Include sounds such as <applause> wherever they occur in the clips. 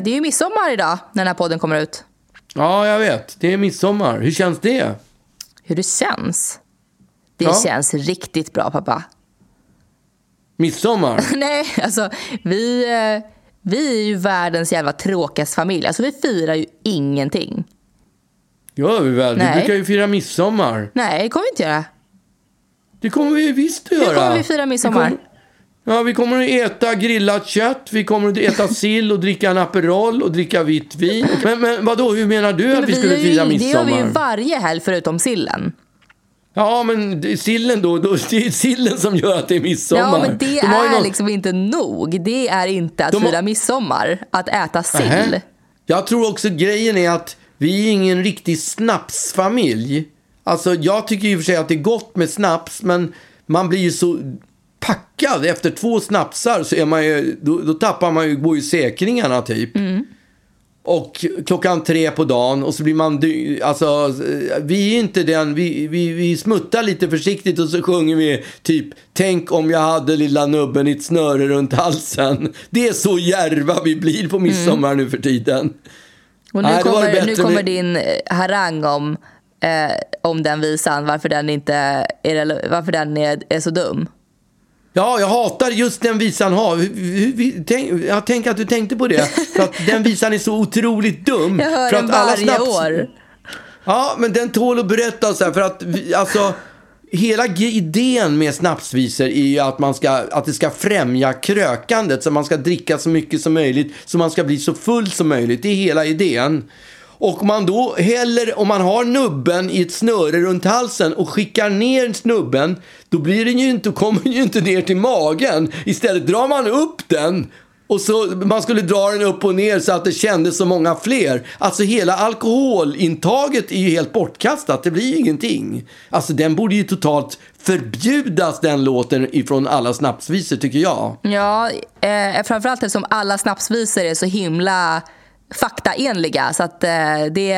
det är ju midsommar idag när den här podden kommer ut. Ja, jag vet. Det är midsommar. Hur känns det? Hur det känns? Det Ja. känns riktigt bra pappa. Midsommar? <laughs> Nej, alltså vi, eh, vi är ju världens jävla tråkigaste familj. Alltså vi firar ju ingenting. Gör vi väl? Vi Nej. brukar ju fira midsommar. Nej, det kommer vi inte göra. Det kommer vi visst att Hur göra. kommer vi fira midsommar? Vi Ja, vi kommer att äta grillat kött, vi kommer att äta sill och dricka en Aperol och dricka vitt vin. Men, men vadå, hur menar du att Men vi skulle fira Det gör vi ju midsommar? varje helg förutom sillen. Ja, men sillen då, då, det är sillen som gör att det är midsommar. Ja, men det De är någon- liksom inte nog. Det är inte att De fira midsommar, att äta sill. Nähä. Jag tror också grejen är att vi är ingen riktig snapsfamilj. Alltså jag tycker i och för sig att det är gott med snaps, men man blir ju så packad. Efter två snapsar så är man ju, då, då tappar man ju, går ju säkringarna typ. Och klockan tre på dagen och så blir man, dy- alltså vi är inte den, vi, vi, vi smuttar lite försiktigt och så sjunger vi typ Tänk om jag hade lilla nubben i ett snöre runt halsen. Det är så järva vi blir på midsommar nu för tiden. Och nu Nej, kommer, nu kommer med- din eh, harang om, eh, om den visan, varför den, inte är, varför den är, är så dum. Ja, jag hatar just den visan vi- Tänk, jag tänker att du tänkte på det. <laughs> För att den visan är så otroligt dum. Jag hör för den att alla varje snaps- år. Ja, men den tål att berättas här för att vi, alltså hela idén med snapsvisor är ju att, man ska, att det ska främja krökandet. Så man ska dricka så mycket som möjligt, så man ska bli så full som möjligt. Det är hela idén. Och man då häller, om man har nubben i ett snöre runt halsen och skickar ner snubben, då blir den ju inte, kommer den ju inte ner till magen. Istället drar man upp den och så man skulle dra den upp och ner så att det kändes så många fler. Alltså hela alkoholintaget är ju helt bortkastat. Det blir ju ingenting. Alltså den borde ju totalt förbjudas den låten ifrån alla snapsvisor tycker jag. Ja, eh, framförallt eftersom alla snapsvisor är så himla faktaenliga. Så att eh, det,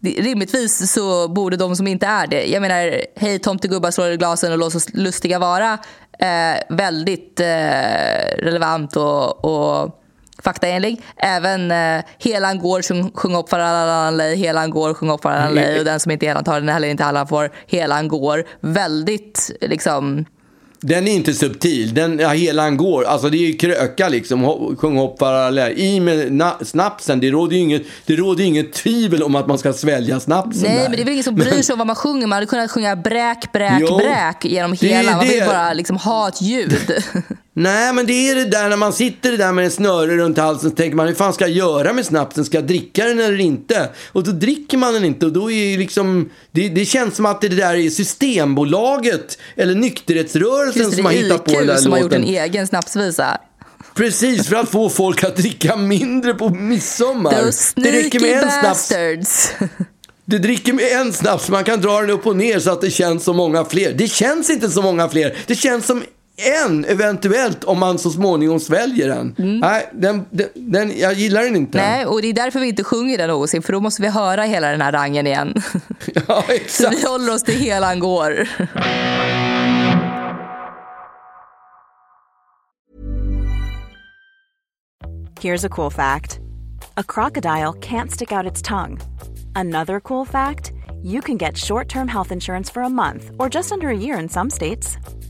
det... Rimligtvis så borde de som inte är det... Jag menar, hej tomtegubbar slår i glasen och låt oss lustiga vara. Eh, väldigt eh, relevant och, och faktaenlig. Även eh, Helan går, sjung, sjung upp för alla lej, Helan går, sjung upp för alla lej. Och den som inte Helan tar den heller inte alla får. Helan går. Väldigt liksom... Den är inte subtil. Den, ja, hela han går. Alltså det är ju kröka liksom. Ho- Sjung hopp parallell. I med na- snapsen. Det råder ju inget, det råder inget tvivel om att man ska svälja snapsen Nej, där. men det är väl ingen som bryr sig om vad man sjunger. Man hade kunnat sjunga bräk, bräk, Jo, bräk genom hela. Man vill det. bara liksom ha ett ljud. <laughs> Nej, men det är det där när man sitter där med en snöre runt halsen så tänker man hur fan ska jag göra med snapsen? Ska jag dricka den eller inte? Och då dricker man den inte och då är ju liksom det, det känns som att det där är Systembolaget eller nykterhetsrörelsen Just som har hittat på den där som har gjort låten. en egen snapsvisa. Precis, för att få folk att dricka mindre på midsommar. Those Det räcker med en snaps. bastards. <laughs> Det dricker med en snaps, man kan dra den upp och ner så att det känns så många fler. Det känns inte så många fler. Det känns som en eventuellt om man så småningom sväljer den. Nej, den, den, den, jag gillar den inte. Mm. Nej, och det är därför vi inte sjunger den någonsin. För då måste vi höra hela den här rangen igen. <laughs> Ja, Så exakt. vi håller oss till helan går. Here's a cool fact a crocodile can't stick out its tongue. Another cool fact you can get short term health insurance for a month or just under a year in some states.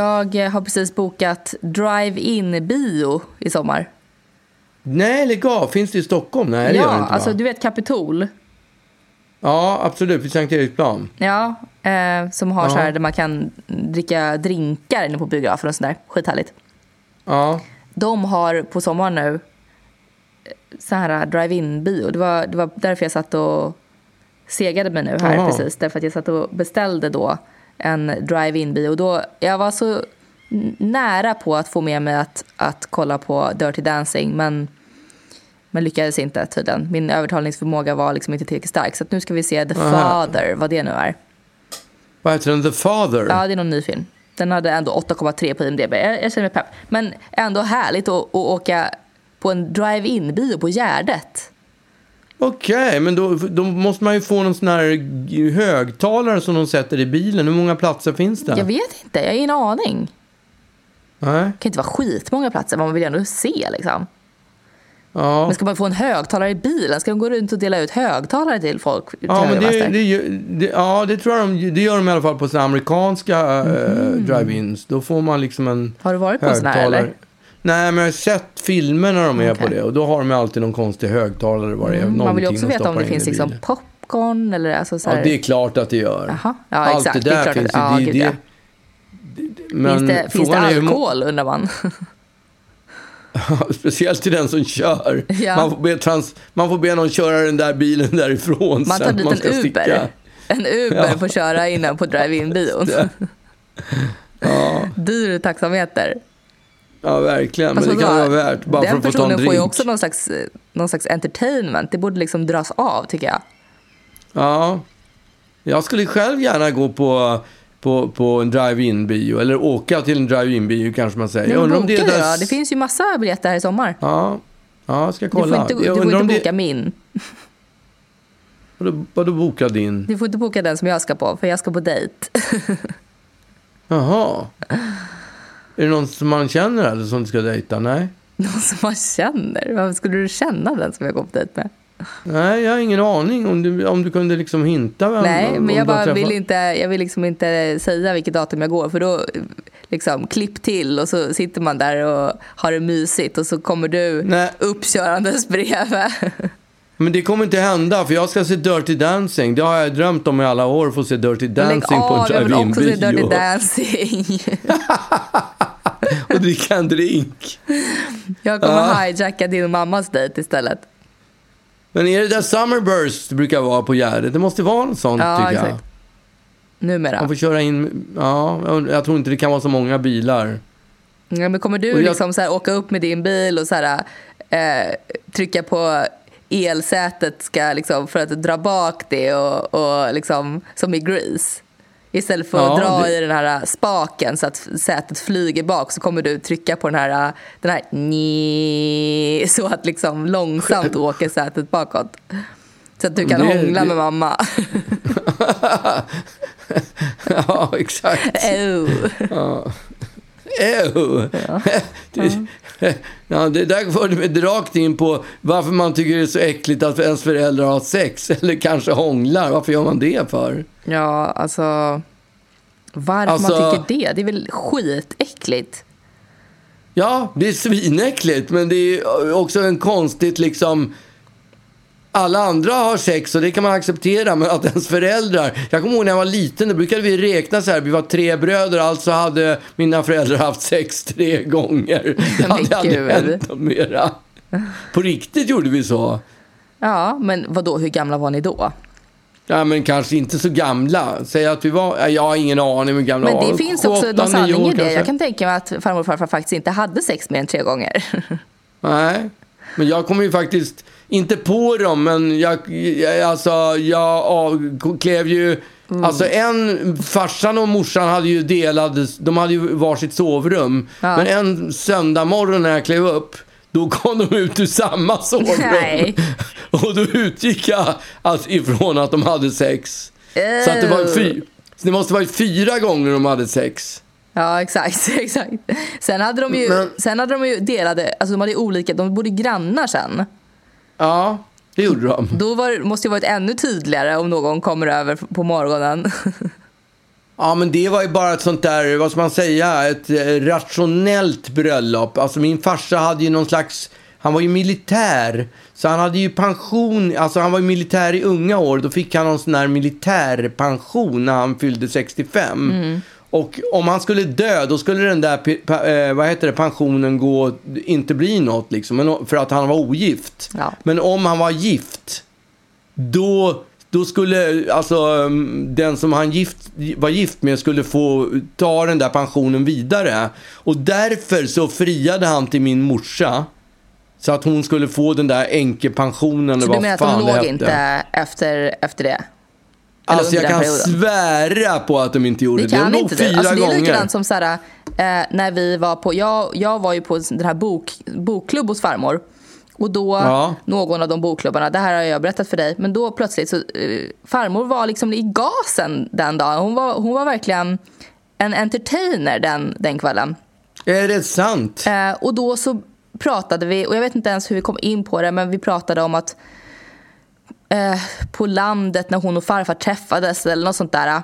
Jag har precis bokat drive-in bio i sommar. Nej, lägg av. Finns det i Stockholm? Nej, det ja, gör det inte, alltså du vet Kapitol? Ja, absolut. Vid Sankt Eriksplan. Ja, eh, som har Ja. så här där man kan dricka drinkar inne på biografen och sådär. Skithärligt. Ja. De har på sommaren nu eh, så här drive-in bio. Det var, det var därför jag satt och segade mig nu här Jaha. precis. Därför att jag satt och beställde då en drive-in bio. Då, jag var så nära på att få med mig att, att kolla på Dirty Dancing men, men lyckades inte tydligen. Min övertalningsförmåga var liksom inte tillräckligt stark. Så nu ska vi se The Aha. Father, vad det nu är. Vad heter den? The Father? Ja, det är någon ny film. Den hade ändå 8,3 på IMDB. Jag, jag känner mig pepp. Men ändå härligt att, att åka på en drive-in-bio på Gärdet. Okej, men då, då måste man ju få någon sån här högtalare som de sätter i bilen. Hur många platser finns det? Jag vet inte, jag har ingen aning. Nej. Det kan inte vara skitmånga platser, men man vill ju ändå se liksom. Ja. Men ska man få en högtalare i bilen? Ska de gå runt och dela ut högtalare till folk? Till Ja, men det, det, det, ja, det tror jag de, det gör de i alla fall på sina amerikanska eh, Mhm. drive-ins. Då får man liksom en Har du varit på en sån här, eller? Nej, men jag har sett filmer när de är Okej. på det. Och då har de alltid någon konstig högtalare. Vad det är, Mm, man vill ju också veta om det in finns liksom popcorn eller alltså så här... Ja, det är klart att det gör. Jaha, ja Allt exakt. det är där klart finns ja, ju. gud, det, ja. det, det, men Finns det, finns det är alkohol undrar man? <laughs> Speciellt till den som kör. Ja. Man, får be trans, man får be någon köra den där bilen därifrån Man tar dit man en Uber. sticka. En Uber Ja. får köra innan på drive-in-bion. <laughs> Ja, Dyr taxameter. Ja, verkligen. Men Alltså, det kan vadå? vara värt bara för Den att få ta en personen drink. får ju också någon slags, någon slags entertainment. Det borde liksom dras av tycker jag. Ja. Jag skulle själv gärna gå på, på, på en drive-in bio. Eller åka till en drive-in bio kanske man säger. Men Jag undrar om det är det, då. det finns ju massa biljetter här i sommar. Ja, ja jag ska Du får kolla. inte, du får inte boka det... min. <laughs> Vadå, vadå boka din? Du får inte boka den som jag ska på, för jag ska på dejt. <laughs> Jaha. Är det någon som man känner eller som du ska dejta? Nej. <laughs> Någon som man känner. Varför skulle du känna den som jag går på dejt med? Nej, jag har ingen aning om du, om du kunde liksom hinta. Vem, Nej, men jag bara vill inte, jag vill liksom inte säga vilket datum jag går för då liksom klipp till och så sitter man där och har det mysigt och så kommer du Nej. uppkörandes bredvid. <laughs> Men det kommer inte hända, för jag ska se Dirty Dancing. Det har jag drömt om i alla år, få se Dirty Lägg Dancing på en av, jag vill också se Dirty drive-in-bio. Dancing. <laughs> <laughs> Och dricka en drink. Jag kommer Ja. hijacka din mammas dejt istället. Men är det där Summerburst brukar vara på Gärdet? Det måste vara något sånt Ja, tycker jag. exakt. Numera. Man får köra in, ja, jag- jag tror inte det kan vara så många bilar. Ja, men kommer du jag- liksom så här, åka upp med din bil och så här, eh, trycka på elsätet ska, liksom, för att dra bak det och, och liksom, som i Grease? Istället för att Ja, dra det- i den här spaken så att sätet flyger bak så kommer du trycka på den här, den här nj, så att liksom långsamt <laughs> åker sätet bakåt. Så att du kan Det- hångla det- med mamma. <laughs> ja, exakt. <laughs> Ew. Ew. Det, ja, det där förde mig rakt in på varför man tycker det är så äckligt att ens föräldrar har sex <laughs> eller kanske hånglar. Varför gör man det för? Ja, alltså... Varför Alltså- man tycker det? Det är väl skitäckligt? Ja, det är svinäckligt, men det är också en konstigt liksom... Alla andra har sex och det kan man acceptera, men att ens föräldrar... Jag kommer ihåg när jag var liten, då brukade vi räkna så här. Vi var tre bröder, alltså hade mina föräldrar haft sex tre gånger. Det <laughs> Men hade aldrig hänt något mera. På riktigt gjorde vi så. Ja, men vad då? hur gamla var ni då? Ja, men kanske inte så gamla. Säg att vi var... ja, Jag har ingen aning hur gamla Men vi var. det finns Sju, också åtta, någon nio sanning i det. kanske. Jag kan tänka mig att farmor och farfar faktiskt inte hade sex mer än tre gånger. <laughs> Nej, men jag kommer ju faktiskt inte på dem, men jag, alltså, jag av, klev ju... Mm. Alltså en, farsan och morsan hade ju delade, de hade ju varsitt sovrum. Ja. Men en söndag morgon när jag klev upp, då kom de ut ur samma sovrum. Nej. <laughs> Och då utgick jag att, ifrån att de hade sex. Så att det var fy, det måste varit fyra gånger de hade sex. Ja, exakt. <laughs> exakt. Sen, hade de ju, Men- sen hade de ju delade, alltså de hade olika, de bodde grannar sen. Ja, det gjorde de. Då var, måste det varit ännu tydligare om någon kommer över på morgonen. Ja, men det var ju bara ett sånt där, vad ska man säga, ett eh, rationellt bröllop. Alltså min farsa hade ju någon slags, han var ju militär. Så han hade ju pension, alltså han var ju militär i unga år. Då fick han någon sån här militärpension när han fyllde 65. Och om han skulle dö, då skulle den där eh, vad heter det, pensionen gå, inte bli något liksom. För att han var ogift. Ja. Men om han var gift, då, då skulle alltså um, den som han gift, var gift med skulle få ta den där pensionen vidare. Och därför så friade han till min morsa. Så att hon skulle få den där änkepensionen. Så du menar att det låg inte efter, efter det? Alltså jag kan perioden? svära på att de inte gjorde Det det. kan De inte fyra det. Alltså, det är likadant som så här, eh, när vi var på, jag, jag var ju på den här bok, bokklubb hos farmor. Och då, Ja. någon av de bokklubbarna, det här har jag berättat för dig, men då plötsligt så, eh, farmor var liksom i gasen den dagen. Hon var, hon var verkligen en entertainer den, den kvällen. Är det sant? Eh, och då så pratade vi, och jag vet inte ens hur vi kom in på det, men vi pratade om att eh, på landet när hon och farfar träffades eller något sånt där.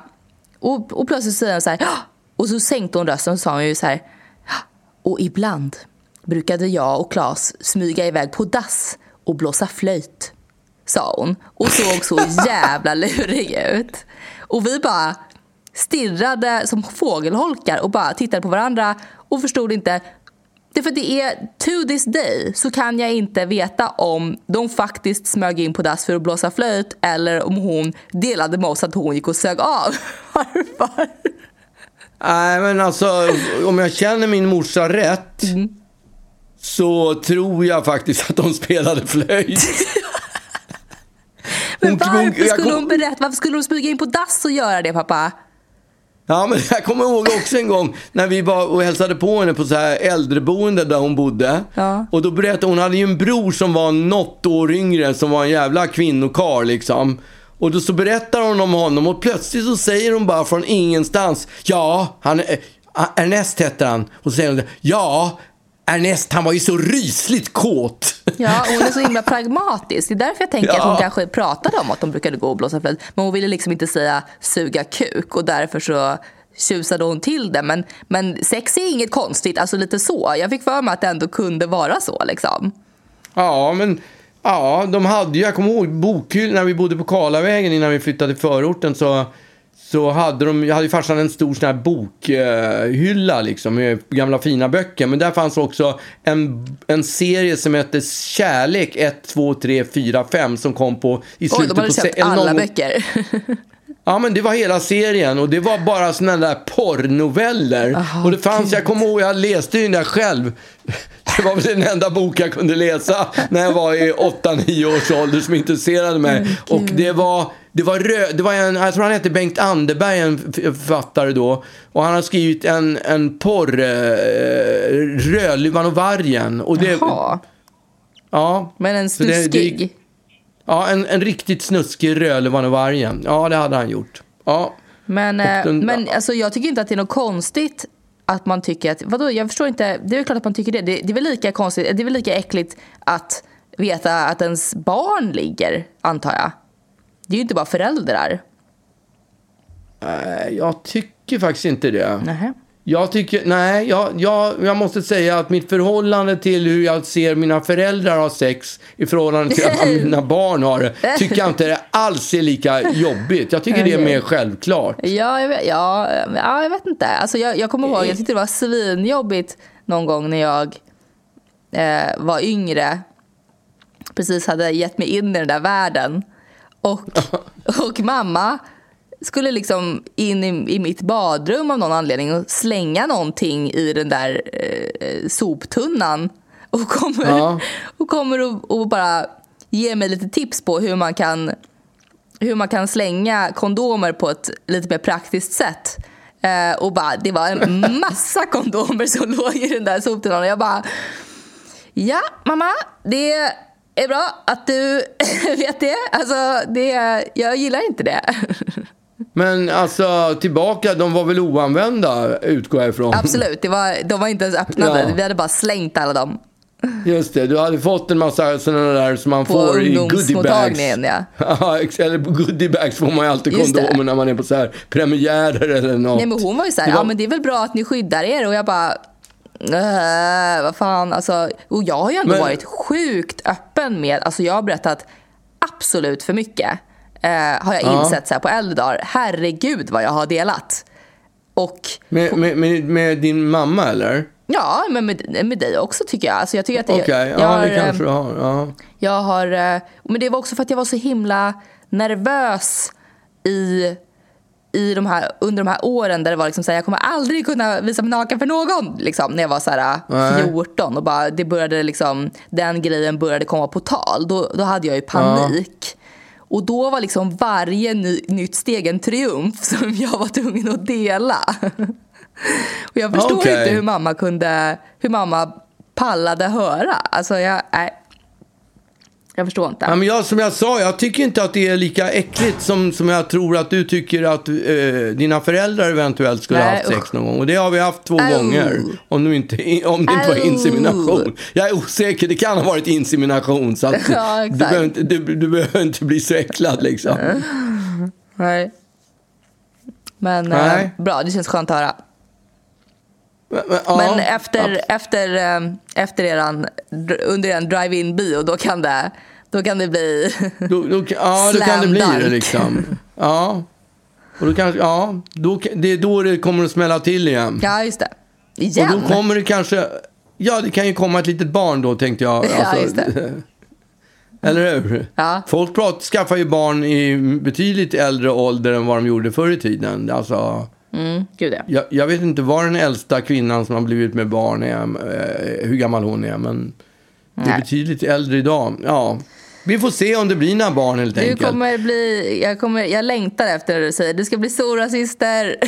Och, och plötsligt säger hon så här, "Ja!" och så sänkte hon rösten och sa hon ju så här, "Ja, och ibland brukade jag och Claes smyga iväg på dass och blåsa flöjt, sa hon. Och såg så <laughs> jävla lurig ut. Och vi bara stirrade som fågelholkar och bara tittade på varandra och förstod inte. Det är för det är to this day så kan jag inte veta om de faktiskt smög in på dass för att blåsa flöjt eller om hon delade med oss att hon gick och sög av <laughs> farfar. Nej, men alltså om jag känner min morsa rätt Mm. så tror jag faktiskt att de spelade flöjt. <laughs> Men varför skulle hon berätta? Varför skulle hon smyga in på dass och göra det pappa? Ja, men jag kommer ihåg också en gång när vi var och hälsade på henne på så här äldreboende där hon bodde. Ja. Och då berättade hon, hade ju en bror som var något år yngre som var en jävla kvinnokar liksom. Och då så berättar hon om honom och plötsligt så säger hon bara från ingenstans, ja, han, Ernest heter han. Och så säger hon, ja, Ernest han var ju så rysligt kåt. Ja, hon är så himla pragmatisk. Det är därför jag tänker att hon Ja. kanske pratade om att de brukade gå och blåsa flöjt. Men hon ville liksom inte säga suga kuk och därför så tjusade hon till det. Men, men sex är inget konstigt, alltså lite så. Jag fick för mig att det ändå kunde vara så liksom. Ja, men ja, de hade ju, jag kommer ihåg bokhyll när vi bodde på Karlavägen innan vi flyttade till förorten så, så hade de, hade farsan en stor sån här bokhylla liksom med gamla fina böcker. Men där fanns också en, en serie som hette Kärlek 1, 2, 3, 4, 5 som kom på i Oj, slutet de hade på se- köpt eller alla någon- böcker. Ja, men det var hela serien och det var bara såna där porrnoveller. Aha, och det fanns, jag kommer ihåg, jag läste ju den där själv. <laughs> Det var väl den enda bok jag kunde läsa när jag var i 8-9 års ålder som intresserade mig. och det var, det var, rö, det var en, jag tror han hette Bengt Anderberg, en författare då. Och han har skrivit en, en porr, eh, Rödluvan och vargen. Och det, Jaha, ja, men en Så det- det- snuskig. ja, en, en riktigt snuskig Rödluvan och vargen. Ja, det hade han gjort. Ja. Men, eh, den- men alltså, jag tycker inte att det är något konstigt att man tycker att, vadå, jag förstår inte, det är väl klart att man tycker det. Det, det är väl lika konstigt, det är väl lika äckligt att veta att ens barn ligger, antar jag. Det är ju inte bara föräldrar. Nej, jag tycker faktiskt inte det. Nähä. Jag tycker, nej, jag, jag, jag måste säga att mitt förhållande till hur jag ser mina föräldrar ha sex i förhållande till att <laughs> mina barn har det, tycker jag inte alls är lika jobbigt. Jag tycker det är mer självklart. Ja, jag vet, ja, ja, jag vet inte. Alltså, jag, jag kommer ihåg, jag tyckte det var svinjobbigt någon gång när jag eh, var yngre. Precis hade gett mig in i den där världen. Och, och mamma skulle liksom in i, i mitt badrum av någon anledning och slänga någonting i den där eh, soptunnan. Och kommer, Ja. och, kommer och, och bara ge mig lite tips på hur man kan hur man kan slänga kondomer på ett lite mer praktiskt sätt. Eh, och bara, det var en <laughs> massa kondomer som låg i den där soptunnan och jag bara Ja, mamma, det är bra att du <laughs> vet det. Alltså, det, jag gillar inte det. Men alltså tillbaka, de var väl oanvända utgår jag ifrån. Absolut, det var, de var inte ens öppnade. Ja. Vi hade bara slängt alla dem. Just det, du hade fått en massa sådana där som man På får i goodiebags. ungdomsmottagningen, ja. <laughs> Eller på goodiebags får man ju alltid det. kondomer när man är på så här premiärer eller något. Nej men hon var ju så här, Det var- ja men det är väl bra att ni skyddar er och jag bara "Äh, vad fan, alltså, och jag har ju ändå Men- varit sjukt öppen med, alltså jag har berättat absolut för mycket. Eh, har jag Ja. insett så här på äldre dagar. Herregud vad jag har delat. Och Med, med, med, med din mamma eller? ja, men med, med dig också tycker jag. Alltså jag tycker att Okej, jag, ja har, det eh, kanske du har. Ja. Jag har, eh, men det var också för att jag var så himla nervös i, i de här, under de här åren där det var liksom så här, jag kommer aldrig kunna visa mig naken för någon. Liksom, när jag var så här, Nej. 14 och bara, det började liksom, den grejen började komma på tal. Då, då hade jag ju panik. Och då var liksom varje ny, nytt steg en triumf <laughs> som jag var tvungen att dela. <laughs> och jag förstår Okej. inte hur mamma kunde, hur mamma pallade höra. Alltså jag, nej. Jag förstår inte. Ja, men jag, som jag sa, jag tycker inte att det är lika äckligt som, som jag tror att du tycker att eh, dina föräldrar eventuellt skulle ha haft sex någon gång. Och det har vi haft två Au. gånger. Om, du inte, om det inte var Au. insemination. Jag är osäker, det kan ha varit insemination. Så <laughs> Ja, du, behöver inte, du, du behöver inte bli så äcklad liksom. Nej. Men Nej. Eh, bra, det känns skönt att höra. Men, efter, efter, eh, efter eran, under en drive-in bio, då kan det, då kan det bli... <laughs> Då, då, ja, då kan det bli det liksom. <laughs> Ja. Och då kanske, ja, då, det är då det kommer att smälla till igen. ja, just det. Igen? Och då kommer det kanske... Ja, det kan ju komma ett litet barn då, tänkte jag. <laughs> Alltså, Ja, just det. Eller hur? Ja. Folk prat, skaffar ju barn i betydligt äldre ålder än vad de gjorde förr i tiden. Alltså, Mm, gud ja. jag, jag vet inte vad den äldsta kvinnan som har blivit med barn är, eh, hur gammal hon är, men det är betydligt äldre idag. Ja. Vi får se om det blir några barn helt Du enkelt. kommer bli, jag, kommer, jag längtar efter när du säger du ska bli stora syster. <laughs>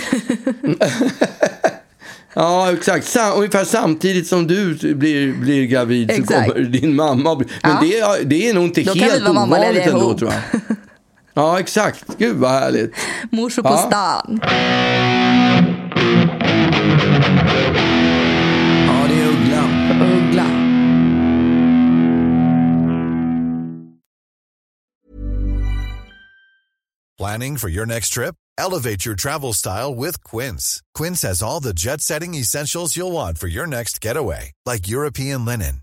Ja, exakt. Sam, ungefär samtidigt som du blir, blir gravid så Exakt. kommer din mamma bli... Men Ja. det, är- det är nog inte Då helt ovanligt ändå, ihop. tror jag. <laughs> Ja, exakt. Gud, vad härligt. Morsor på Ja. stan. Ja, det är Uggla. Uggla. Planning for your next trip? Elevate your travel style with Quince. Quince has all the jet setting essentials you'll want for your next getaway, like European linen,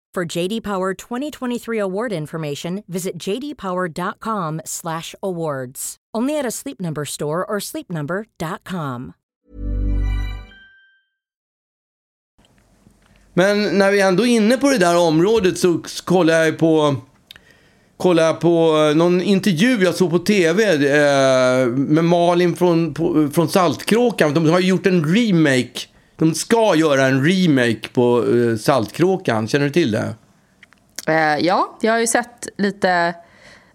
For JD Power 2023 award information, visit jdpower.com/awards. Only at a Sleep Number store or sleepnumber.com. Men när vi ändå är inne på det där området så kollar jag på kollar jag på eh, någon intervju jag såg på tv eh, med Malin från, på, eh, från Saltkråkan. De har gjort en remake. De ska göra en remake på eh, Saltkråkan. Känner du till det? Eh, ja, jag har ju sett lite,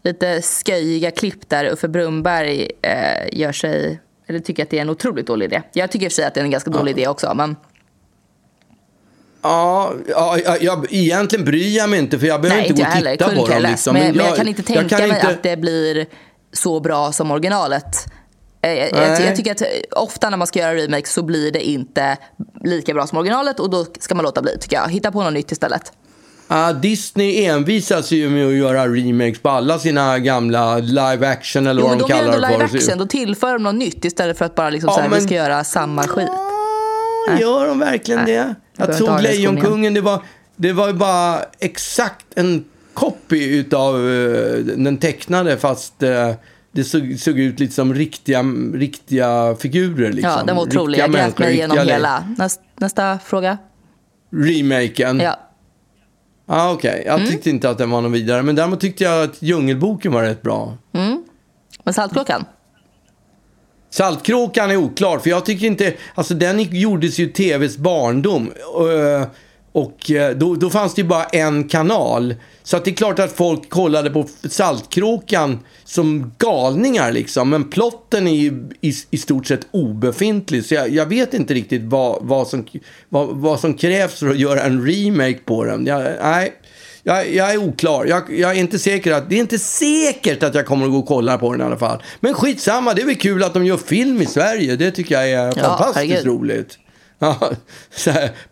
lite sköjiga klipp där Uffe Brunnberg eh, gör sig, eller tycker att det är en otroligt dålig idé. Jag tycker i och för sig att det är en ganska dålig idé också, men Ja, ja jag, jag, egentligen bryr jag mig inte för jag behöver nej, inte gå jag och heller. titta på Couldn't care dem. Liksom. Men, men jag kan inte tänka kan mig inte- att det blir så bra som originalet. Eh, Jag, jag, Nej. jag tycker att ofta när man ska göra remake så blir det inte lika bra som originalet och då ska man låta bli tycker jag. Hitta på något nytt istället. Ja, Disney envisas ju med att göra remakes på alla sina gamla live action eller Jo, vad de kallar det live för. action. Då tillför de något nytt istället för att bara liksom Ja, så här, men- vi ska göra samma skit. Ja, gör de verkligen det? behöver Jag inte såg Lejonkungen, det var, det var ju bara exakt en copy utav eh, den tecknade fast eh, det såg, såg ut lite som riktiga, riktiga figurer. Liksom. Ja, den var otrolig. Jag grät mig igenom hela. Nästa, nästa fråga. Remaken. Ja. Ah, Okej, jag Mm. tyckte inte att den var någon vidare. Men däremot tyckte jag att Djungelboken var rätt bra. Men Saltkråkan? Saltkråkan är oklar, för jag tycker inte... Alltså den gjordes ju i tvs barndom. eh, Och eh, då, då fanns det ju bara en kanal. Så att det är klart att folk kollade på Saltkråkan som galningar liksom. Men plotten är ju i, i stort sett obefintlig. Så jag, jag vet inte riktigt vad, vad, som, vad, vad som krävs för att göra en remake på den. Jag, nej, jag, jag är oklar. Jag, jag är inte säker att, det är inte säkert att jag kommer att gå och kolla på den i alla fall. Men skitsamma, det är väl kul att de gör film i Sverige. Det tycker jag är fantastiskt herregud. roligt. Ja,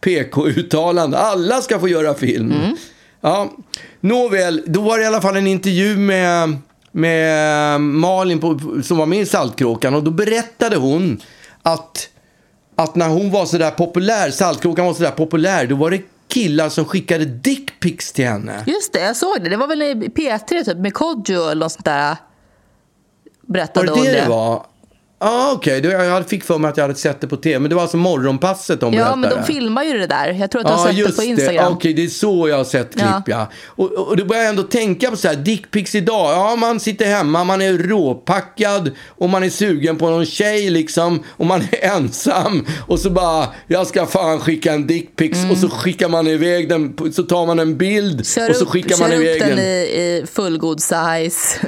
PK-uttalande. Alla ska få göra film. Mm. Ja, nåväl, då var det i alla fall en intervju med, med Malin på, som var med i Saltkråkan. Och då berättade hon att, att när hon var så där populär, Saltkråkan var så där populär, då var det killar som skickade dickpics till henne. Just det, jag såg det. Det var väl i P3 typ med Kodjo eller något sånt där. Berättade Var det hon det det var? Ja, ah, okej. Okay. Jag fick för mig att jag hade sett det på tv. Men det var alltså morgonpasset de Ja, berättade. men de filmar ju det där. Jag tror att du har Ja, sett det på. Instagram. Okej, det är så jag har sett klipp, Ja. ja. Och, och då börjar jag ändå tänka på så här, dickpics idag. Ja, man sitter hemma, man är råpackad och man är sugen på någon tjej liksom. Och man är <laughs> ensam. Och så bara, jag ska fan skicka en dickpics. Och så skickar man iväg den, så tar man en bild. Mm. Kör och så upp, skickar kör man iväg upp den den. i, i fullgod size.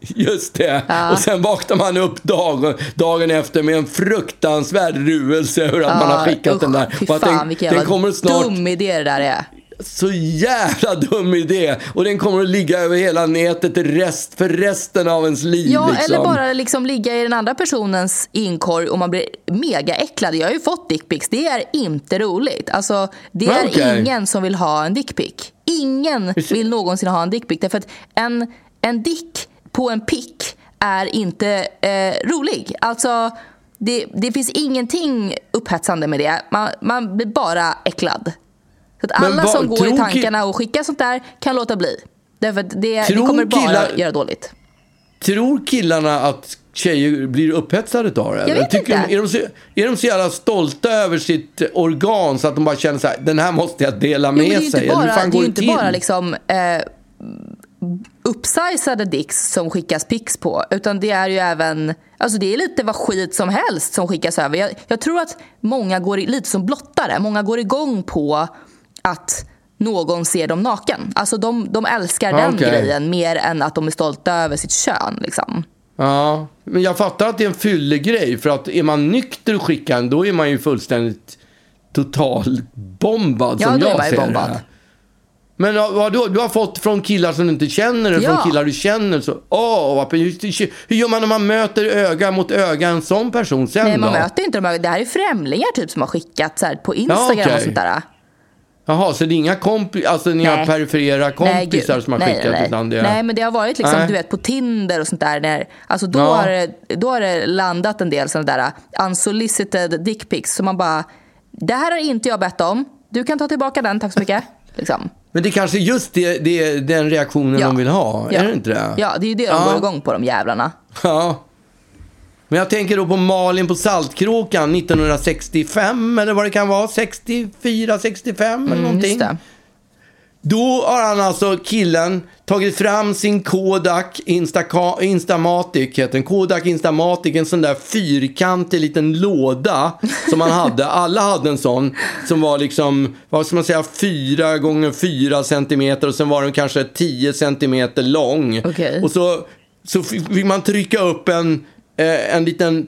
<laughs> Just det. Och sen vaknar man upp dag, dagen efter med en fruktansvärd ruelse över att man har skickat usch, den där. Fy fan den, vilken den kommer snart dum idé det där är. Så jävla dum idé! Och den kommer att ligga över hela nätet rest, för resten av ens liv. Ja, liksom. eller bara liksom ligga i den andra personens inkorg och man blir mega äcklad. Jag har ju fått dickpics. Det är inte roligt. Alltså, det är ingen som vill ha en dickpic. Ingen vill någonsin ha en dickpic. Därför att en, en dick på en pick är inte eh, rolig. Alltså, det, det finns ingenting upphetsande med det. Man, man blir bara äcklad. Så att alla som går i tankarna och skickar sånt där kan låta bli. Därför att det, det kommer bara killar- göra dåligt. Tror killarna att tjejer blir upphetsade av det? eller? vet Tycker inte. De, är, de så, är de så jävla stolta över sitt organ så att de bara känner så här, den här måste jag dela Jo, med men det är sig? inte Eller hur bara, fan det är ju inte till? bara liksom, eh, uppsizade dicks som skickas pics på. Utan det är ju även, alltså det är lite vad skit som helst som skickas över. Jag, jag tror att många går i, lite som blottare. Många går igång på att någon ser dem naken. Alltså de, de älskar den Okej. grejen mer än att de är stolta över sitt kön. Liksom. Ja, men jag fattar att det är en fyllegrej. För att är man nykter och skickar då är man ju fullständigt totalbombad Ja, som jag ser bombad. det. Men ja, vad du, har fått från killar som du inte känner eller Ja. från killar du känner. Så, åh, vad, hur, hur gör man när man möter öga mot öga en sån person sen Nej, man då? möter inte dem. Det här är främlingar typ som har skickat så här, på Instagram okej. och sånt där. Jaha, så det är inga, kompi- alltså, inga Nej. perifera Nej, kompisar gud. som har nej, skickat? Nej, Utan det nej, men det har varit liksom, Nej. du vet, på Tinder och sånt där. När, alltså då, Ja. har det, då har det landat en del sådana där unsolicited dickpics. Så man bara, det här har inte jag bett om. Du kan ta tillbaka den, tack så mycket. Liksom. Men det är kanske just det, det, den reaktionen Ja. de vill ha, Ja. är det inte det? Ja, det är ju det de Ja. går igång på, de jävlarna. Ja. Men jag tänker då på Malin på Saltkråkan 1965 eller vad det kan vara. 64, 65 eller någonting. Mm, Just det. Då har han alltså, killen, tagit fram sin Kodak Instaca- Instamatic, heter den. Kodak Instamatic, en sån där fyrkantig liten låda som han hade. <laughs> Alla hade en sån som var liksom, vad ska man säga, fyra gånger fyra centimeter och sen var den kanske 10 centimeter lång. Okej. Och så, så fick man trycka upp en, eh, en liten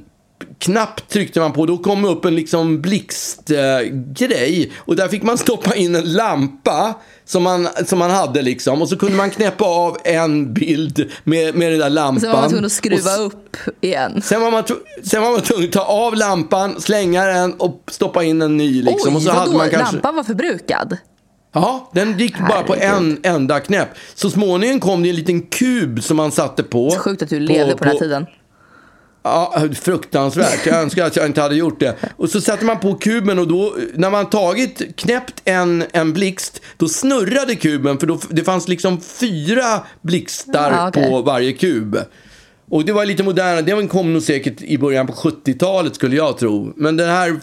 knapp tryckte man på, då kom upp en liksom blixtgrej. Eh, och där fick man stoppa in en lampa som man, som man hade liksom. Och så kunde man knäppa av en bild med, med den där lampan. Sen var man tvungen att skruva upp igen. Sen var, man, sen var man tvungen att ta av lampan, slänga den och stoppa in en ny. Liksom. Oj, och så hade man kanske... Lampan var förbrukad? Ja, den gick bara på en Herregud. enda knäpp. Så småningom kom det en liten kub som man satte på. Så sjukt att du levde på den här tiden. Ja, fruktansvärt. Jag önskar att jag inte hade gjort det. Och så satte man på kuben och då, när man tagit, knäppt en, en blixt, då snurrade kuben för då, det fanns liksom fyra blixtar Ja, okej. på varje kub. Och det var lite modernare, det kom nog säkert i början på 70-talet skulle jag tro. Men den här,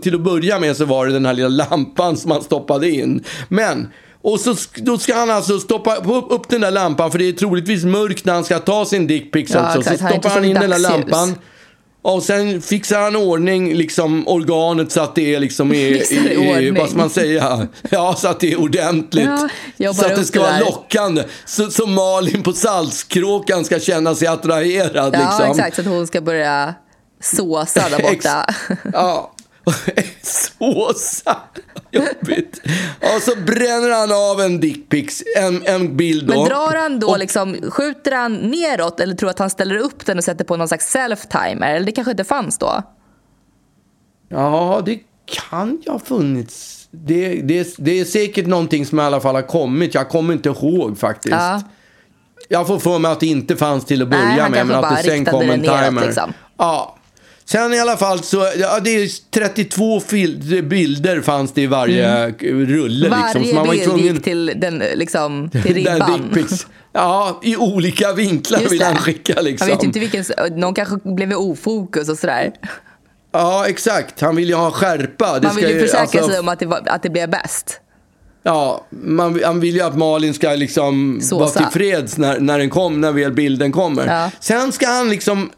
till att börja med så var det den här lilla lampan som man stoppade in. Men och så då ska han alltså stoppa upp den där lampan för det är troligtvis mörkt när han ska ta sin dickpics ja, också. Exakt. Så stoppar han, in den där lampan. Och sen fixar han ordning liksom organet så att det är liksom är, i, <laughs> vad ska man säga, <laughs> ja så att det är ordentligt. Ja, så att det ska vara lockande. Så, så Malin på Saltskråkan ska känna sig attraherad. Ja, liksom. exakt. Så att hon ska börja såsa där borta. ja. <laughs> Såsa! Jobbigt. Och så bränner han av en dickpics, en, en bild då. Men drar han då och, liksom, skjuter han neråt eller tror att han ställer upp den och sätter på någon slags self-timer? Eller det kanske inte fanns då? Ja, det kan ju ha funnits. Det, det, det är säkert någonting som i alla fall har kommit. Jag kommer inte ihåg faktiskt. Ja. Jag får för mig att det inte fanns till att börja Nej, med. Men att det sen kom en timer. Liksom. Ja, Sen i alla fall så, ja, det är 32 bilder fanns det i varje mm. rulle. Varje liksom. så man bild tvungen... gick till, den, liksom, <laughs> till ribban. ja, i olika vinklar vill han skicka. Liksom. Jag vet inte vilken, någon kanske blev i ofokus och sådär. Ja, exakt. Han vill ju ha skärpa. Det man vill ju försäkra alltså... sig om att det, var, att det blev bäst. Ja, man, han vill ju att Malin ska liksom vara tillfreds när, när den kom, när väl bilden kommer. Ja. Sen ska han liksom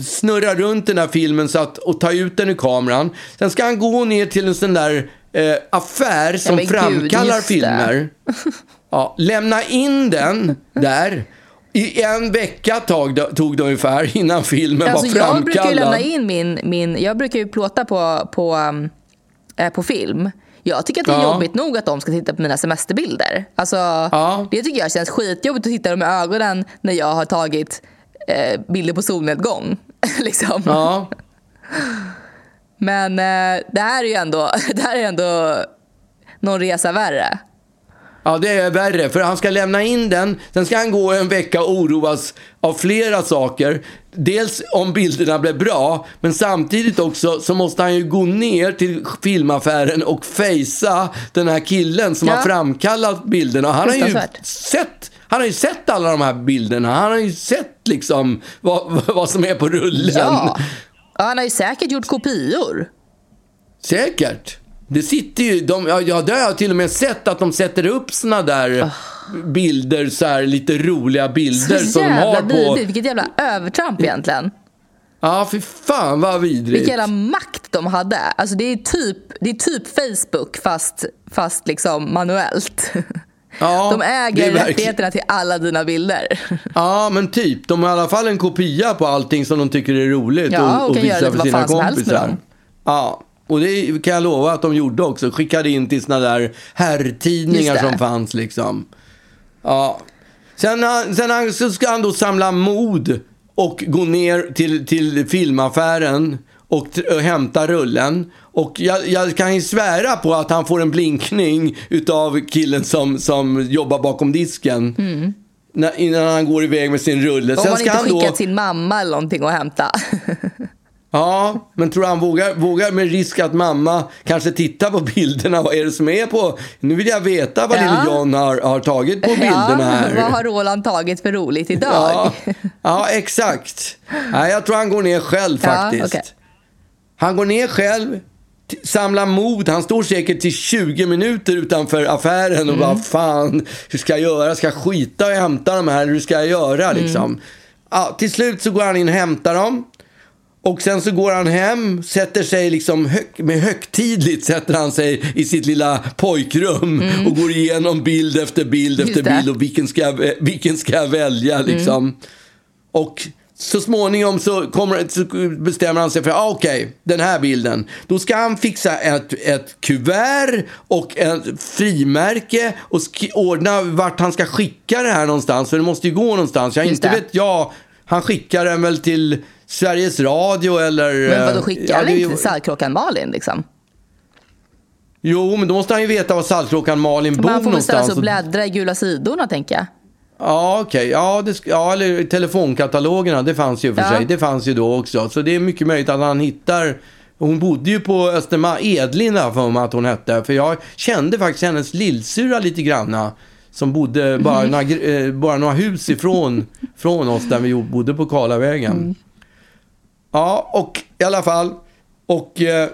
snurra runt den här filmen så att, och ta ut den ur kameran. Sen ska han gå ner till en sån där eh, affär som ja, framkallar Gud, filmer. Ja, lämna in den där. I en vecka tog, tog det ungefär innan filmen alltså, var framkallad. Jag brukar ju lämna in min, min jag brukar ju plåta på, på, äh, på film. Jag tycker att det är ja. jobbigt nog att de ska titta på mina semesterbilder. Alltså, ja. Det tycker jag känns skitjobbigt att titta dem i ögonen när jag har tagit eh, bilder på solnedgång. <laughs> liksom. Ja. Men eh, det här är ju ändå, <laughs> det här är ändå någon resa värre. Ja, det är värre, för han ska lämna in den. Sen ska han gå en vecka och oroas av flera saker. Dels om bilderna blev bra, men samtidigt också så måste han ju gå ner till filmaffären och fejsa den här killen som ja. har framkallat bilderna. Han har ju sett han har ju sett alla de här bilderna. Han har ju sett liksom vad, <laughs> vad som är på rullen. Ja. Han har ju säkert gjort kopior. Säkert. Det sitter ju, de, ja, det har jag till och med sett att de sätter upp såna där oh. bilder, så här lite roliga bilder så som de har på... Vidrigt. Vilket jävla övertramp egentligen. Ja, för fan vad vidrigt. Vilken jävla makt de hade. Alltså det är typ, det är typ Facebook fast, fast liksom manuellt. <laughs> Ja, de äger rättigheterna till alla dina bilder. Ja, men typ. De har i alla fall en kopia på allting som de tycker är roligt ja, och, och, och visar för sina kompisar. Ja, och det kan jag lova att de gjorde också. Skickade in till såna där herrtidningar som fanns liksom. Ja. Sen, sen så ska han då samla mod och gå ner till, till filmaffären och, och hämta rullen. Och jag, jag, kan ju svära på att han får en blinkning utav killen som, som jobbar bakom disken. Mm. När, innan han går iväg med sin rulle. Om Sen han inte han skickat då... sin mamma eller någonting och hämta. <laughs> Ja, men tror han vågar, vågar med risk att mamma kanske tittar på bilderna? Vad är det som är på? Nu vill jag veta vad ja. lille John har, har tagit på <laughs> bilderna här. vad har Roland tagit för roligt idag? Ja, ja exakt. <laughs> Nej, jag tror han går ner själv faktiskt. Ja, okay. Han går ner själv, samlar mod. Han står säkert till 20 minuter utanför affären och mm. bara fan, hur ska jag göra? Ska jag skita och hämta de här? Hur ska jag göra mm. liksom? Ja, till slut så går han in och hämtar dem. Och sen så går han hem, sätter sig liksom hög, med högtidligt sätter han sig i sitt lilla pojkrum mm. och går igenom bild efter bild efter bild och vilken ska, jag, vilken ska jag välja liksom. Mm. Och så småningom så, kommer, så bestämmer han sig för, ah, okej, okay, den här bilden. Då ska han fixa ett, ett kuvert och ett frimärke och ordna vart han ska skicka det här någonstans. För det måste ju gå någonstans. Jag inte vet jag. Han skickar den väl till Sveriges Radio eller... Men vadå, skickar han ja, inte till Saltkråkan Malin liksom? Jo, men då måste han ju veta var Saltkråkan Malin bor någonstans. Han får väl ställa sig och bläddra i gula sidorna, tänker jag. Ja, okej. Okay. Ja, ja, eller telefonkatalogerna, det fanns ju för ja. sig. Det fanns ju då också. Så det är mycket möjligt att han hittar hon bodde ju på Östermalm, Edlin för mig att hon hette. För jag kände faktiskt hennes lillsyrra lite granna. som bodde bara, Mhm. några, gr- eh, bara några hus ifrån <laughs> från oss där vi bodde på Karlavägen. Mm. Ja, och i alla fall. Och eh,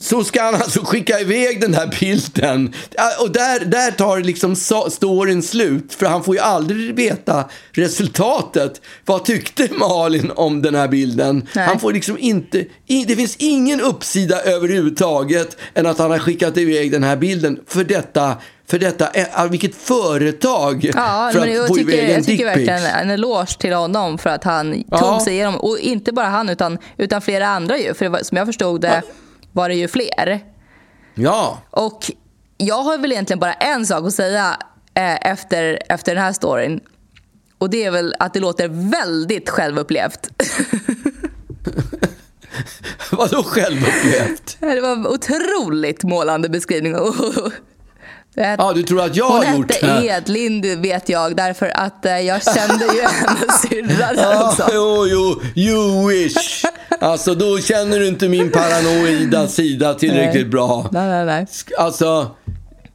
så ska han alltså skicka iväg den här bilden. Ja, Och där, där tar liksom so- storyn slut. För han får ju aldrig veta resultatet. Vad tyckte Malin om den här bilden? Nej. Han får liksom inte... Det finns ingen uppsida överhuvudtaget än att han har skickat iväg den här bilden. För detta... För detta, eh, vilket företag Ja, för men att jag få tycker, iväg en jag tycker verkligen en eloge till honom för att han Ja. tog sig igenom. Och inte bara han, utan, utan flera andra ju. För var, som jag förstod det var det ju fler. Ja, Och jag har väl egentligen bara en sak att säga eh, efter, efter den här storyn. Och det är väl att det låter väldigt självupplevt. <laughs> vadå självupplevt? <laughs> det var en otroligt målande beskrivning. <laughs> Ja, du tror att jag Hon har gjort hette det? Edlind vet jag därför att eh, jag kände ju hennes syrra Ja, också. jo, jo, you wish. Alltså, då känner du inte min paranoida sida tillräckligt Nej. bra. Nej, nej, nej. Alltså,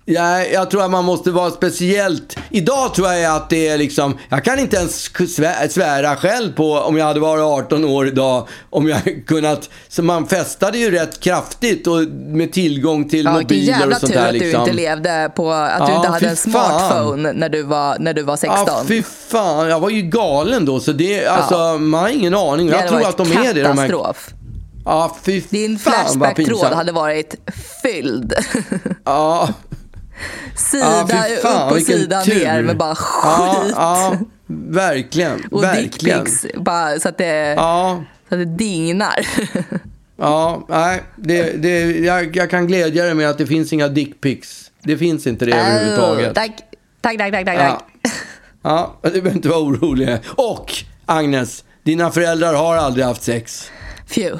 ja, jag tror att man måste vara speciellt. Idag tror jag att det är liksom, jag kan inte ens svä- svära själv på om jag hade varit 18 år idag, om jag <laughs> kunnat, så man festade ju rätt kraftigt och med tillgång till Ja, vilken mobiler jävla och sånt tur där att du liksom. inte levde på, att du Ja, inte hade en smartphone när du var, när du var 16. Ja, fy fan. Jag var ju galen då, så det, alltså, man har ingen aning. Jag tror att de är det. De här, katastrof. ja, fy Din fan vad Flashback-tråd hade varit fylld. Ja, <laughs> Sida fy fan, upp och sida tur. ner med bara skit. ja, verkligen. och dickpics så att det, Ja, så att det dignar. ja, nej, det, det, jag, jag kan glädja dig med att det finns inga dickpics. Det finns inte det Oh, överhuvudtaget. tack, tack, tack, tack. tack. Ja. ja, du behöver inte vara orolig. Och, Agnes, dina föräldrar har aldrig haft sex. Phew.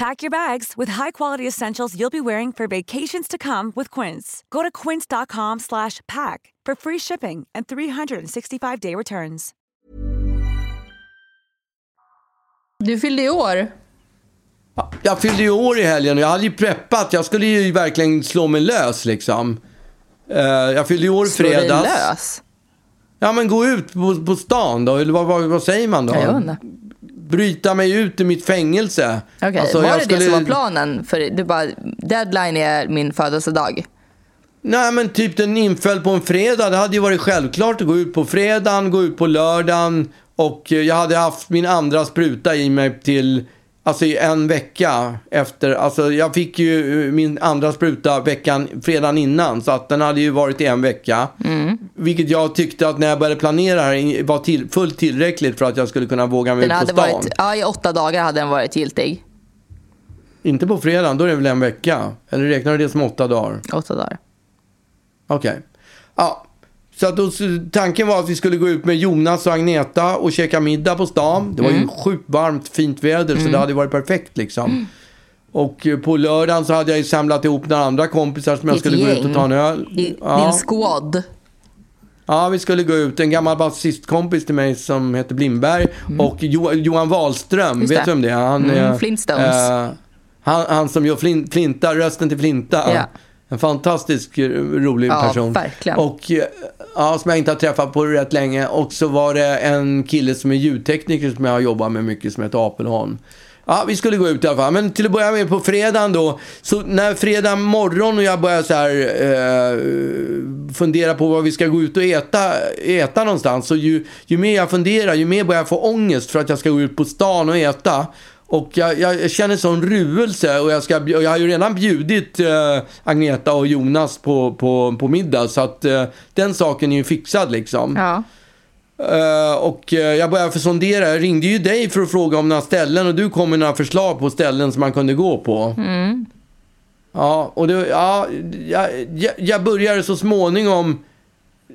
Pack your bags with high-quality essentials you'll be wearing for vacations to come with Quince. Go to quince.com slash pack for free shipping and 365-day returns. Du fyllde i år. Jag fyllde ju år i helgen och jag hade ju preppat. Jag skulle ju verkligen slå mig lös liksom. Eh, jag fyllde ju år i Slå dig fredags. lös. Ja, men gå ut på, på stan då, eller vad, vad, vad säger man då? Ja, jag inte. Bryta mig ut ur mitt fängelse. Okej, Alltså, var det skulle- det som var planen? För du bara, deadline är min födelsedag. Nej, men typ den inföll på en fredag. Det hade ju varit självklart att gå ut på fredagen, gå ut på lördagen. Och jag hade haft min andra spruta i mig till, alltså i en vecka efter. Alltså jag fick ju eh, min andra spruta veckan, fredagen innan. Så att den hade ju varit i en vecka. Mm. Vilket jag tyckte att när jag började planera här var till, fullt tillräckligt för att jag skulle kunna våga mig Den ut på stan. varit, ja, I åtta dagar hade den varit giltig. Inte på fredagen, då är det väl en vecka? Eller räknar du det som åtta dagar? Åtta dagar. Okej. Ja. Så att då, tanken var att vi skulle gå ut med Jonas och Agneta och käka middag på stan. Det var Mm. ju sjukt varmt, fint väder så det hade varit perfekt liksom. Mm. Och eh, på lördagen så hade jag ju samlat ihop några andra kompisar som jag skulle gå ut och gäng. ta en öl. I, Ja. Din squad. Ja, vi skulle gå ut. En gammal basistkompis till mig som heter Blindberg och jo, Johan Wahlström. Mm. Vet du vem det är? Han, Mm, Flintstones. eh, han, han som gör flin, Flinta, rösten till Flinta. Ja. En fantastisk eh, rolig Ja, person. verkligen. Och eh, ja, som jag inte har träffat på rätt länge. Och så var det en kille som är ljudtekniker som jag har jobbat med mycket som heter Apelholm. Ja, vi skulle gå ut i alla fall. Men till att börja med på fredagen då. Så när fredag morgon och jag börjar så här eh, fundera på vad vi ska gå ut och äta, äta någonstans. Så ju, ju mer jag funderar, ju mer börjar jag få ångest för att jag ska gå ut på stan och äta. Och jag, jag känner sån ruelse och jag, ska, och jag har ju redan bjudit eh, Agneta och Jonas på, på, på middag. Så att eh, den saken är ju fixad liksom. Ja. Eh, och eh, jag började för sondera. Jag ringde ju dig för att fråga om några ställen och du kom med några förslag på ställen som man kunde gå på. Ja, och det, ja, jag, jag, jag började så småningom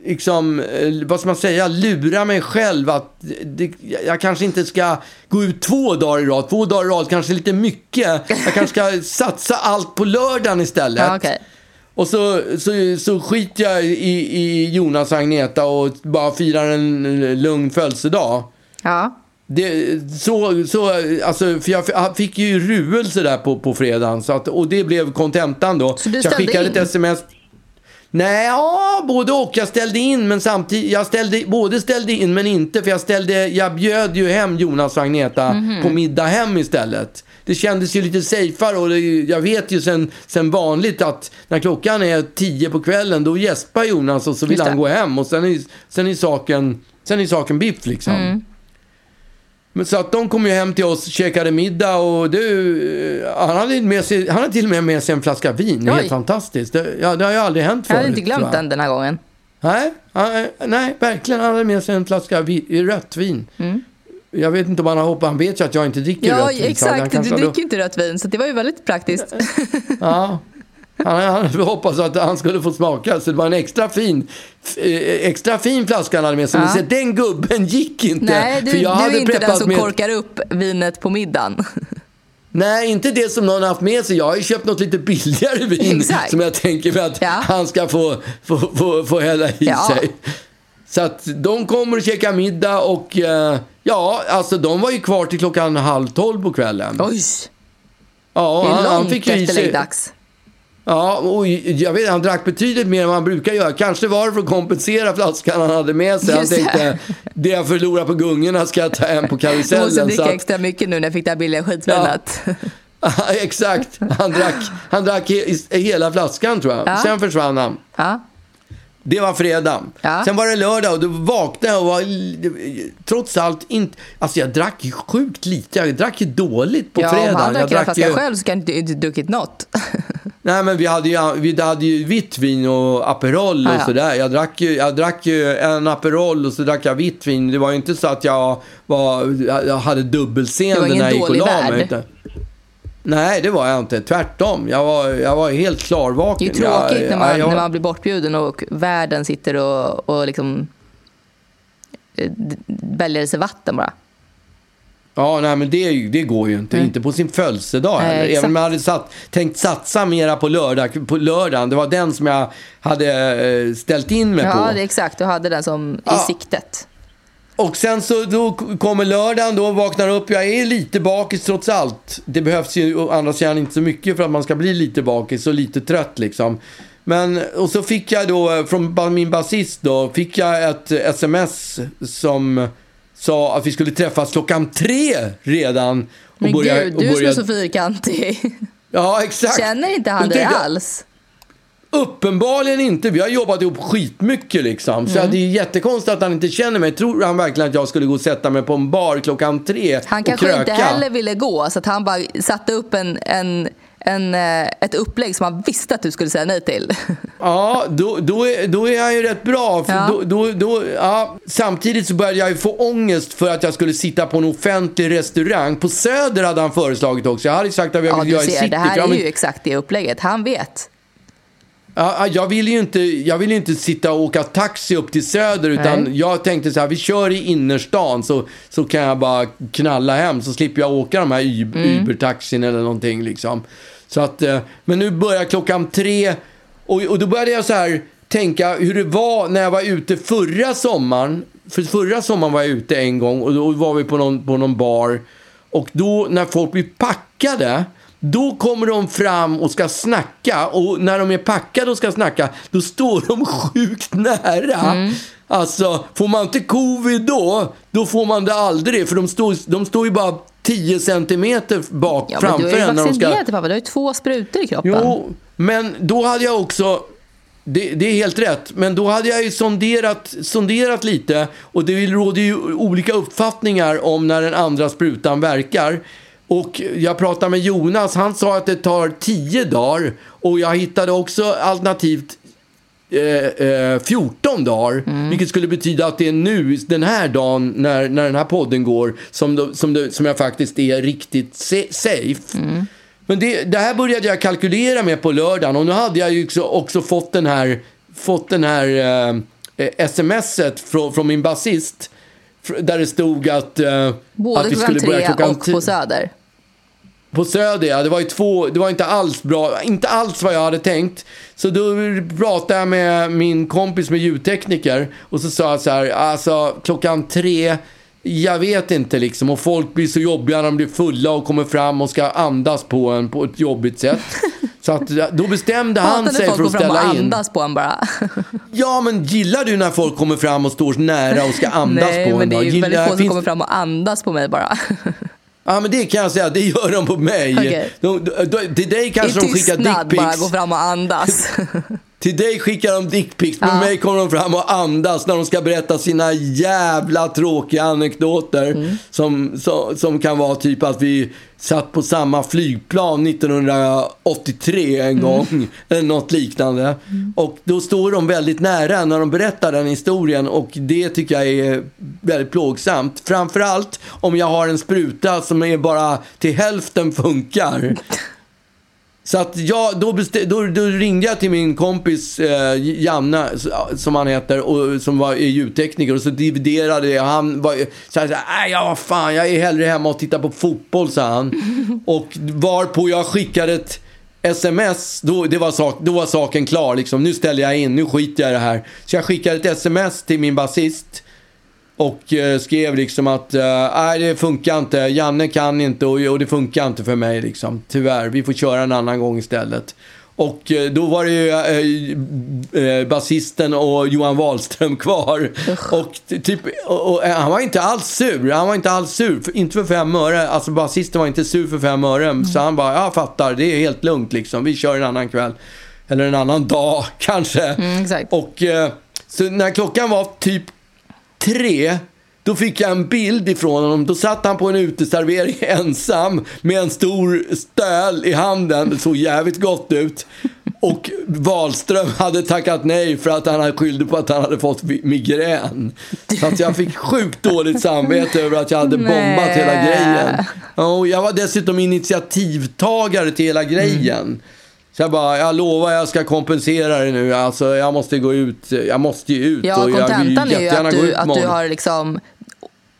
liksom, eh, vad ska man säga, lura mig själv att det, jag kanske inte ska gå ut två dagar i rad. Två dagar i rad kanske är lite mycket. Jag kanske ska <laughs> satsa allt på lördagen istället. Ja, okej. Och så, så, så skiter jag i, i Jonas och Agneta och bara firar en lugn födelsedag. Ja. Det, så, så, alltså, för jag fick ju ruelse där på, på fredagen. Så att, och det blev kontentan då. Så du jag ställde skickade in? ett sms. Nej, ja, både och. Jag ställde in, men samtidigt, jag ställde, både ställde in men inte. För jag, ställde, jag bjöd ju hem Jonas och Agneta Mhm. på middag hem istället. Det kändes ju lite safeare och det, jag vet ju sen, sen vanligt att när klockan är tio på kvällen då gäspar Jonas och så vill han gå hem och sen är, sen är, saken, sen är saken biff liksom. Mm. Men så att de kom ju hem till oss, käkade middag och du, han hade, med sig, han hade till och med med sig en flaska vin. Det är helt fantastiskt. Det, ja, det har ju aldrig hänt Jag förut. hade inte glömt jag. den den här gången. Nej, han- nej, verkligen. Han hade med sig en flaska vi, rött vin. Jag vet inte om han har hoppat. Han vet ju att jag inte dricker Mm. Ja, rött vin. han exakt. Du dricker ju inte rött vin, så det var ju väldigt praktiskt. Ja. <laughs> Han, han hoppas att han skulle få smaka, så det var en extra fin, eh, extra fin flaska han hade med sig. Men Ja. se, den gubben gick inte. Nej, du, för du jag hade är inte den som med- korkar upp vinet på middagen. <laughs> Nej, inte det som någon har haft med sig. Jag har ju köpt något lite billigare vin Exakt. som jag tänker mig att Ja. han ska få, få, få, få hälla i Ja. sig. Så att de kommer och käkar middag och eh, ja, alltså de var ju kvar till klockan halv tolv på kvällen. Oj, ja, det är han, han långt fick efter sig-. Ja, och jag vet han drack betydligt mer än vad han brukar göra. Kanske var det för att kompensera flaskan han hade med sig. Han tänkte, det jag förlorar på gungorna ska jag ta hem på Jag måste karusellen. dricka att, extra mycket nu när jag fick det här billiga skitvinet. <laughs> exakt, han drack, han drack he, hela flaskan tror jag. Ja. Sen försvann han. Ja. Det var fredag. Ja. Sen var det lördag och då vaknade jag och var trots allt inte... Alltså jag drack ju sjukt lite. Jag drack ju dåligt på ja, fredagen. om han drack hela flaskan själv så kan du inte druckit något. <laughs> Nej men vi hade ju, vi hade ju vitt vin och Aperol och Ah, ja. sådär. Jag drack, ju, jag drack ju en Aperol och så drack jag vitt vin. Det var ju inte så att jag, var, jag hade Det dubbelseende när jag gick och la mig. utan- Nej, det var jag inte. Tvärtom. Jag var, jag var helt Det klarvaken. är ju tråkigt jag, när, man, jag, när man blir bortbjuden och världen sitter och, och liksom eh, väljer sig vatten bara. Ja, nej men det, det går ju inte. Inte på sin födelsedag Nej, heller. Även om jag hade satt, tänkt satsa mera på, lördag, på lördagen. Det var den som jag hade eh, ställt in mig på. Ja, det är exakt. Du hade den som Ja. i siktet. Och sen så då kommer lördagen, då vaknar upp. Jag är lite bakis trots allt. Det behövs ju å andra sidan inte så mycket för att man ska bli lite bakis och lite trött liksom. Men, och så fick jag då eh, från min basist då, fick jag ett sms som sa att vi skulle träffas klockan tre redan. Och Men börja- gud, och du som börja- är så fyrkantig. Ja, exakt. Känner inte han dig jag, alls? Uppenbarligen inte. Vi har jobbat ihop skitmycket liksom. Så det är jättekonstigt att han inte känner mig. Tror han verkligen att jag skulle gå och sätta mig på en bar klockan tre Han kanske kröka? inte heller ville gå, så att han bara satte upp en, en, en, eh, ett upplägg som han visste att du skulle säga nej till. <laughs> Ja, då, då, är, då är han ju rätt bra. Ja. då, då, då, ja. Samtidigt så började jag ju få ångest för att jag skulle sitta på en offentlig restaurang. På Söder hade han föreslagit också. Jag hade sagt att jag Ja, ville du göra i city. det här är ju exakt det upplägget. Han vet. Ja, jag vill ju inte, jag vill inte sitta och åka taxi upp till Söder utan Nej. jag tänkte så här, vi kör i innerstan så, så kan jag bara knalla hem så slipper jag åka de här Mm. Uber-taxin eller någonting liksom. Så att, eh, men nu börjar klockan tre och, och då började jag så här tänka hur det var när jag var ute förra sommaren. För förra sommaren var jag ute en gång och då var vi på någon, på någon bar och då när folk blir packade då kommer de fram och ska snacka och när de är packade och ska snacka då står de sjukt nära. Alltså, får man inte covid då, då får man det aldrig. För de står, de står ju bara 10 centimeter bak Ja, men du framför är ju de ska... vaccinerad pappa, du har ju två sprutor i kroppen. Jo, men då hade jag också... Det, det är helt rätt, men då hade jag ju sonderat, sonderat lite. Och det råder ju olika uppfattningar om när den andra sprutan verkar. Och jag pratade med Jonas, han sa att det tar 10 dagar. Och jag hittade också alternativt eh, eh, 14 dagar. Vilket skulle betyda att det är nu, den här dagen, när, när den här podden går, som, då, som, det, som jag faktiskt är riktigt safe. Men det, det här började jag kalkylera med på lördagen och nu hade jag ju också, också fått den här, fått den här eh, smset från, från min basist. Där det stod att, eh, Både att vi skulle börja tre klockan och ti- på Söder. På Söder, ja. Det var ju två, det var inte alls bra, inte alls vad jag hade tänkt. Så då pratade jag med min kompis med ljudtekniker och så sa jag så här, alltså klockan tre, jag vet inte liksom. Och folk blir så jobbiga när de blir fulla och kommer fram och ska andas på en på ett jobbigt sätt. <laughs> Så att då bestämde han sig folk för att ställa in. andas på en bara. <laughs> Ja, men gillar du när folk kommer fram och står nära och ska andas Nej, på men en? det då? är ju väldigt få som finns- kommer fram och andas på mig bara. <laughs> Ja, men det kan jag säga, det gör de på mig. Okej. De, de, de, till dig I kanske de skickar tystnad bara dickpics. gå fram och andas. <laughs> Till dig skickar de dickpics, med Ja. mig kommer de fram och andas när de ska berätta sina jävla tråkiga anekdoter. Mm. Som, som, som kan vara typ att vi satt på samma flygplan 1983 en gång. Eller något liknande. Och då står de väldigt nära när de berättar den historien. Och det tycker jag är väldigt plågsamt. Framförallt om jag har en spruta som är bara till hälften funkar. <laughs> Så att jag, då, då, då ringde jag till min kompis eh, Janne, som han heter, och, som var, ljudtekniker. Och så dividerade jag. Han var så här, så här, "Nej, ja vad fan, jag är hellre hemma och tittar på fotboll, sa han. <laughs> och varpå jag skickade ett sms, då, det var sak, då var saken klar. Liksom. Nu ställer jag in, nu skiter jag i det här. Så jag skickade ett sms till min basist. Och eh, skrev liksom att eh, nej det funkar inte, Janne kan inte och, och det funkar inte för mig liksom. Tyvärr, vi får köra en annan gång istället. Och eh, då var det ju basisten och Johan Wahlström <laughs> kvar. Och, typ, och, och, han var inte alls sur, han var inte alls sur, för, inte för fem öre. Alltså basisten var inte sur för fem öre. Så han bara, jag fattar, det är helt lugnt liksom, vi kör en annan kväll. Eller en annan dag <laughs> kanske. Mm. Och så när klockan var typ tre, då fick jag en bild ifrån honom. Då satt han på en uteservering <laughs> ensam med en stor stöl i handen. Det såg jävligt gott ut. Och Wahlström hade tackat nej för att han skyllde på att han hade fått migrän. Så att jag fick sjukt dåligt samvete över att jag hade bombat hela Nej. grejen. Och jag var dessutom initiativtagare till hela grejen. Så jag bara, jag lovar jag ska kompensera det nu. Alltså jag måste gå ut, jag måste ju ut. Ja, och kontentan är ju att du, att du har liksom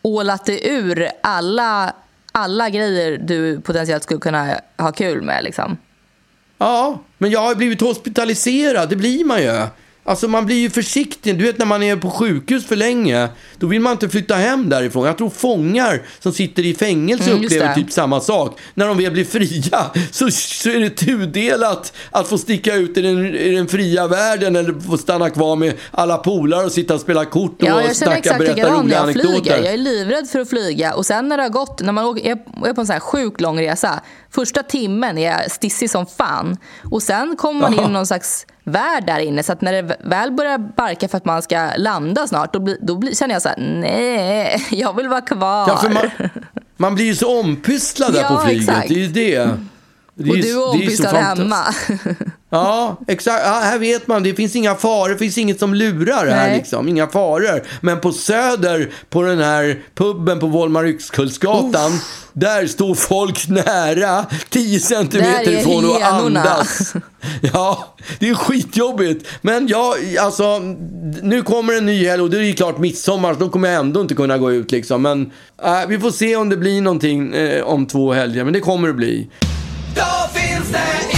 ålat dig ur alla, alla grejer du potentiellt skulle kunna ha kul med. Liksom. Ja, men jag har blivit hospitaliserad, det blir man ju. Alltså man blir ju försiktig. Du vet när man är på sjukhus för länge, då vill man inte flytta hem därifrån. Jag tror fångar som sitter i fängelse Mm, upplever typ samma sak. När de väl blir fria så, så är det tudelat att få sticka ut i den, i den fria världen eller få stanna kvar med alla polare och sitta och spela kort och Ja, jag snacka, exakt berätta roliga jag flyger. anekdoter. Jag är livrädd för att flyga. Och sen när det har gått, när man åker- är på en så här sjukt lång resa, första timmen är jag stissig som fan. Och sen kommer man in i någon slags värld där inne. Så att när det väl börjar barka för att man ska landa snart, då, blir, då blir, känner jag så här, nej, jag vill vara kvar. Ja, man, man blir ju så ompysslad där <laughs> Ja, på flyget. exakt. Det är ju det. Det och är, du är är ompysslad fant- hemma. <laughs> Ja, exakt. Ja, här vet man, det finns inga faror, det finns inget som lurar här Nej. liksom. Inga faror. Men på Söder, på den här puben på Volmar Yxkullsgatan, där står folk nära, 10 centimeter är ifrån och andas. <laughs> Ja, det är skitjobbigt. Men ja, alltså, nu kommer en ny helg och det är ju klart midsommar, så då kommer jag ändå inte kunna gå ut liksom. Men äh, vi får se om det blir någonting eh, om två helger, men det kommer det bli. Då finns det